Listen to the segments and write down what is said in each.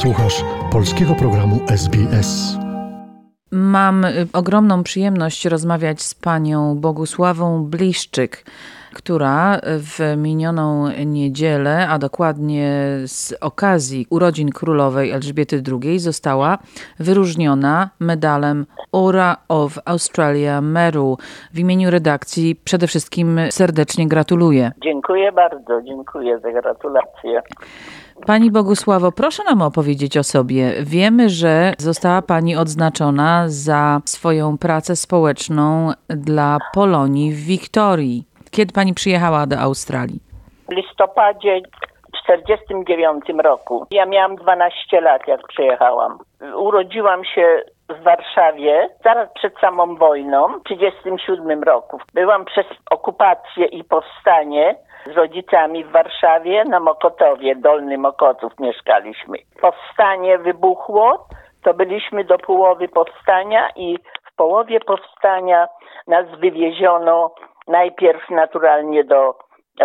Słuchasz polskiego programu SBS. Mam y, ogromną przyjemność rozmawiać z panią Bogusławą Bliszczyk, która w minioną niedzielę, a dokładnie z okazji urodzin królowej Elżbiety II, została wyróżniona medalem Order of Australia Medal. W imieniu redakcji przede wszystkim serdecznie gratuluję. Dziękuję bardzo, dziękuję za gratulacje. Pani Bogusławo, proszę nam opowiedzieć o sobie. Wiemy, że została Pani odznaczona za swoją pracę społeczną dla Polonii w Wiktorii. Kiedy Pani przyjechała do Australii? W listopadzie 1949 roku. Ja miałam 12 lat, jak przyjechałam. Urodziłam się w Warszawie zaraz przed samą wojną, w 1937 roku. Byłam przez okupację i powstanie z rodzicami w Warszawie na Mokotowie, Dolny Mokotów mieszkaliśmy. Powstanie wybuchło, to byliśmy do połowy powstania i w połowie powstania nas wywieziono najpierw naturalnie do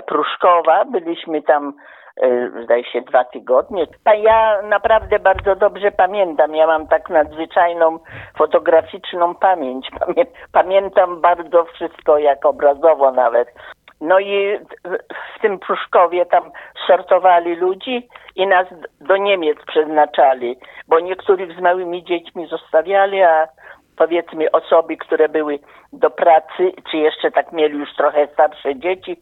Pruszkowa, byliśmy tam e, zdaje się dwa tygodnie. Ja naprawdę bardzo dobrze pamiętam. Ja mam tak nadzwyczajną fotograficzną pamięć. Pamiętam bardzo wszystko, jak obrazowo nawet. No i w tym Pruszkowie tam sortowali ludzi i nas do Niemiec przeznaczali, bo niektórych z małymi dziećmi zostawiali, a powiedzmy osoby, które były do pracy, czy jeszcze tak mieli już trochę starsze dzieci,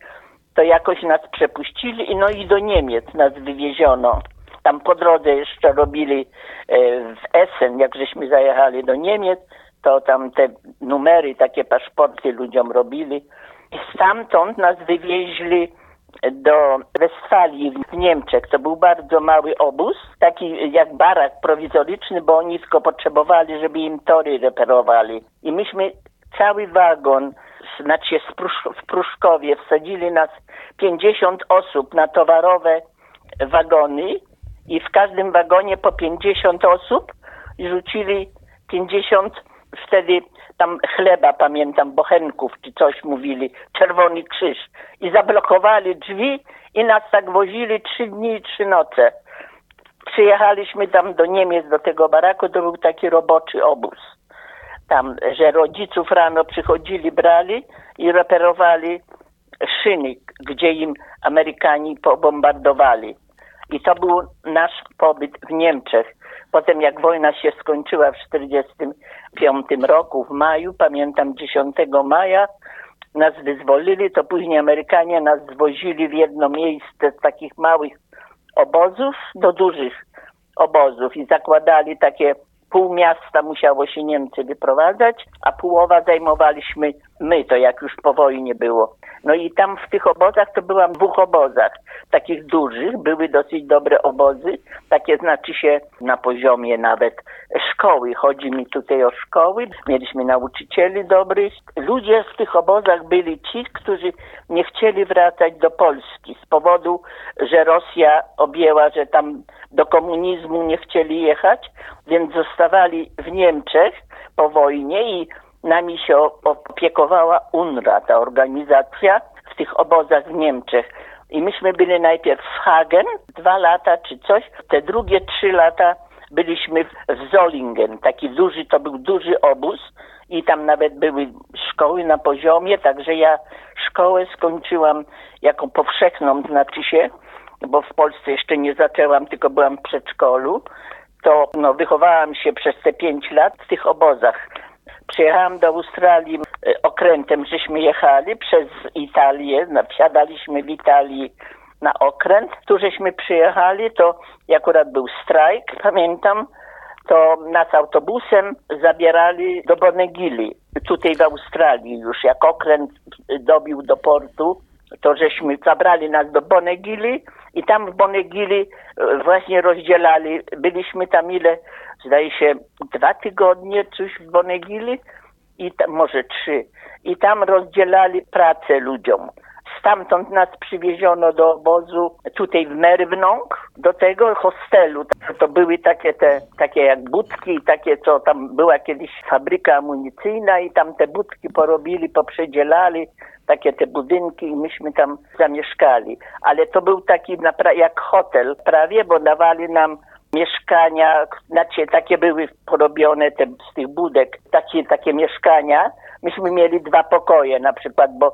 to jakoś nas przepuścili i no i do Niemiec nas wywieziono. Tam po drodze jeszcze robili e, w Essen, jak żeśmy zajechali do Niemiec, to tam te numery, takie paszporty ludziom robili. I stamtąd nas wywieźli do Westfalii w Niemczech. To był bardzo mały obóz, taki jak barak prowizoryczny, bo oni tylko potrzebowali, żeby im tory reperowali. I myśmy cały wagon, znaczy w Pruszkowie wsadzili nas 50 osób na towarowe wagony i w każdym wagonie po 50 osób rzucili 50 wtedy tam chleba, pamiętam, bochenków czy coś mówili, Czerwony Krzyż. I zablokowali drzwi i nas tak wozili trzy dni i trzy noce. Przyjechaliśmy tam do Niemiec, do tego baraku, to był taki roboczy obóz. Tam, że rodziców rano przychodzili, brali i reperowali szyny, gdzie im Amerykanie pobombardowali. I to był nasz pobyt w Niemczech. Potem jak wojna się skończyła w 1945 roku, w maju, pamiętam 10 maja, nas wyzwolili, to później Amerykanie nas zwozili w jedno miejsce z takich małych obozów do dużych obozów i zakładali takie pół miasta musiało się Niemcy wyprowadzać, a połowa zajmowaliśmy my, to jak już po wojnie było. No i tam w tych obozach to byłam w dwóch obozach, takich dużych, były dosyć dobre obozy, takie znaczy się na poziomie nawet szkoły. Chodzi mi tutaj o szkoły, mieliśmy nauczycieli dobrych. Ludzie w tych obozach byli ci, którzy nie chcieli wracać do Polski z powodu, że Rosja objęła, że tam do komunizmu nie chcieli jechać, więc zostawali w Niemczech po wojnie i nami się opiekowała UNRWA, ta organizacja w tych obozach w Niemczech. I myśmy byli najpierw w Hagen, dwa lata czy coś, te drugie trzy lata byliśmy w Zolingen, taki duży, to był duży obóz i tam nawet były szkoły na poziomie, także ja szkołę skończyłam jako powszechną, znaczy się, bo w Polsce jeszcze nie zaczęłam, tylko byłam w przedszkolu, to no, wychowałam się przez te pięć lat w tych obozach. Przyjechałam do Australii e, okrętem, żeśmy jechali przez Italię, wsiadaliśmy w Italii na okręt. Tu żeśmy przyjechali, to akurat był strajk, pamiętam, to nas autobusem zabierali do Bonegili, tutaj w Australii już, jak okręt dobił do portu, to żeśmy zabrali nas do Bonegili i tam w Bonegili e, właśnie rozdzielali, byliśmy tam ile, zdaje się, dwa tygodnie coś w Bonegili i tam, może trzy. I tam rozdzielali pracę ludziom. Stamtąd nas przywieziono do obozu tutaj w Merwnąg, do tego hostelu. To były takie te, takie jak budki, takie co tam była kiedyś fabryka amunicyjna i tam te budki porobili, poprzedzielali takie te budynki i myśmy tam zamieszkali. Ale to był taki jak hotel prawie, bo dawali nam mieszkania, znaczy takie były porobione te, z tych budek, takie, takie mieszkania. Myśmy mieli dwa pokoje na przykład, bo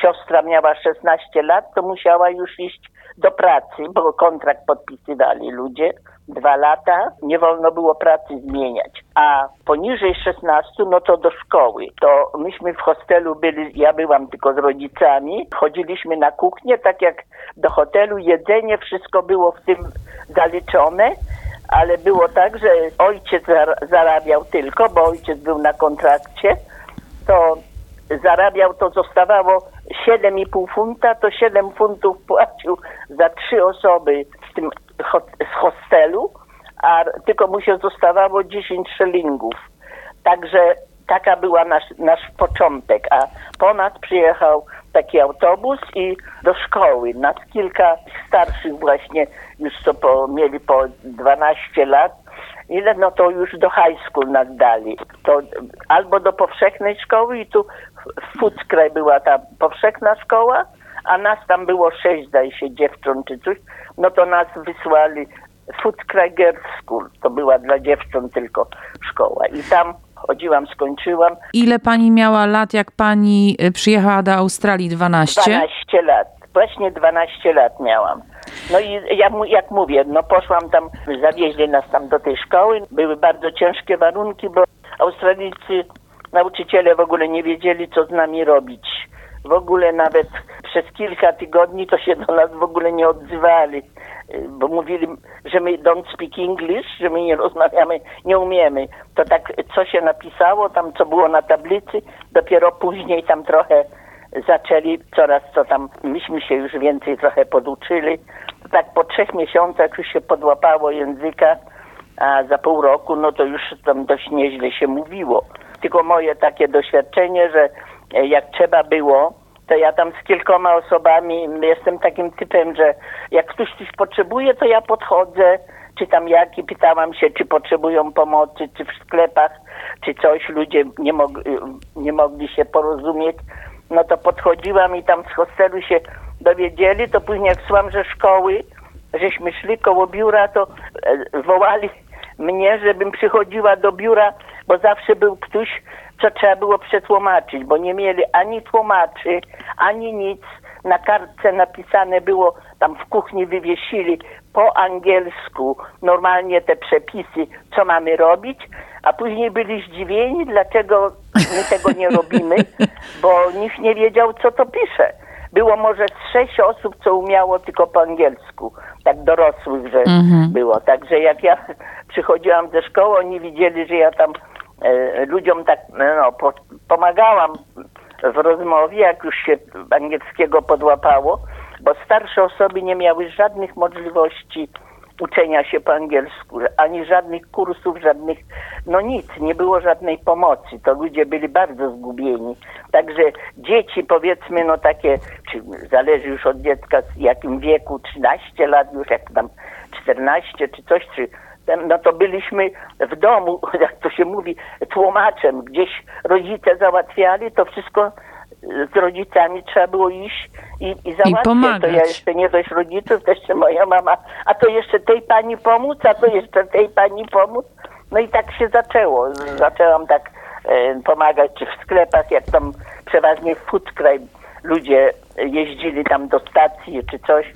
siostra miała 16 lat, to musiała już iść do pracy, bo kontrakt podpisywali ludzie. Dwa lata, nie wolno było pracy zmieniać. A poniżej 16, no to do szkoły. To myśmy w hostelu byli, ja byłam tylko z rodzicami, chodziliśmy na kuchnię, tak jak do hotelu, jedzenie, wszystko było w tym zaliczone, ale było tak, że ojciec zar- zarabiał tylko, bo ojciec był na kontrakcie, to zarabiał, to zostawało 7,5 funta, to 7 funtów płacił za trzy osoby z tym z hostelu, a tylko mu się zostawało 10 szylingów. Także taka była nasz, nasz początek, a po nas przyjechał taki autobus i do szkoły. Nas kilka starszych właśnie, już co po, mieli po 12 lat, ile no to już do high school nas dali. To albo do powszechnej szkoły i tu w Fuckraj była ta powszechna szkoła, a nas tam było sześć, zdaje się, dziewcząt czy coś, no to nas wysłali Fuckraj Girls School. To była dla dziewcząt tylko szkoła. I tam chodziłam, skończyłam. Ile pani miała lat, jak pani y, przyjechała do Australii? 12? 12 lat. Właśnie 12 lat miałam. No i ja, jak mówię, no poszłam tam, zawieźli nas tam do tej szkoły. Były bardzo ciężkie warunki, bo Australijcy, nauczyciele w ogóle nie wiedzieli, co z nami robić. W ogóle nawet przez kilka tygodni to się do nas w ogóle nie odzywali, bo mówili, że my don't speak English, że my nie rozmawiamy, nie umiemy. To tak, co się napisało, tam co było na tablicy, dopiero później tam trochę zaczęli coraz co tam, myśmy się już więcej trochę poduczyli. Tak po trzech miesiącach już się podłapało języka, a za pół roku no to już tam dość nieźle się mówiło. Tylko moje takie doświadczenie, że e, jak trzeba było, to ja tam z kilkoma osobami jestem takim typem, że jak ktoś coś potrzebuje, to ja podchodzę, czy tam jak i pytałam się, czy potrzebują pomocy, czy w sklepach, czy coś, ludzie nie, mog- nie mogli się porozumieć no to podchodziłam i tam z hostelu się dowiedzieli, to później jak słucham, że szkoły, żeśmy szli koło biura, to e, wołali mnie, żebym przychodziła do biura, bo zawsze był ktoś, co trzeba było przetłumaczyć, bo nie mieli ani tłumaczy, ani nic. Na kartce napisane było, tam w kuchni wywiesili po angielsku normalnie te przepisy, co mamy robić, a później byli zdziwieni, dlaczego my tego nie robimy, bo nikt nie wiedział, co to pisze. Było może z sześć osób, co umiało tylko po angielsku, tak dorosłych, że było. Także jak ja przychodziłam ze szkoły, oni widzieli, że ja tam e, ludziom tak no, po, pomagałam w rozmowie, jak już się angielskiego podłapało, bo starsze osoby nie miały żadnych możliwości uczenia się po angielsku, ani żadnych kursów, żadnych, no nic, nie było żadnej pomocy. To ludzie byli bardzo zgubieni. Także dzieci powiedzmy, no takie, czy zależy już od dziecka z jakim wieku, 13 lat już, jak tam 14 czy coś, czy no to byliśmy w domu, jak to się mówi, tłumaczem. Gdzieś rodzice załatwiali, to wszystko z rodzicami trzeba było iść i, i załatwiać. pomagać. To ja jeszcze nie dość rodziców, to jeszcze moja mama, a to jeszcze tej pani pomóc, a to jeszcze tej pani pomóc. No i tak się zaczęło. Zaczęłam tak e, pomagać, czy w sklepach, jak tam przeważnie w Foodcry ludzie jeździli tam do stacji, czy coś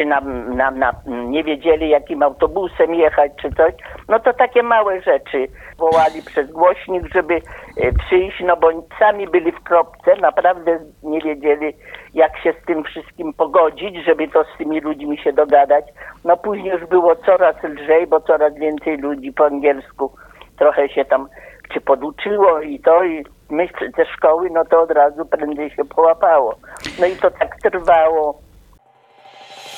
czy nam, nam, nam nie wiedzieli, jakim autobusem jechać, czy coś. No to takie małe rzeczy wołali przez głośnik, żeby e, przyjść, no bo sami byli w kropce, naprawdę nie wiedzieli, jak się z tym wszystkim pogodzić, żeby to z tymi ludźmi się dogadać. No później już było coraz lżej, bo coraz więcej ludzi po angielsku trochę się tam czy poduczyło i to, i my ze szkoły, no to od razu prędzej się połapało. No i to tak trwało.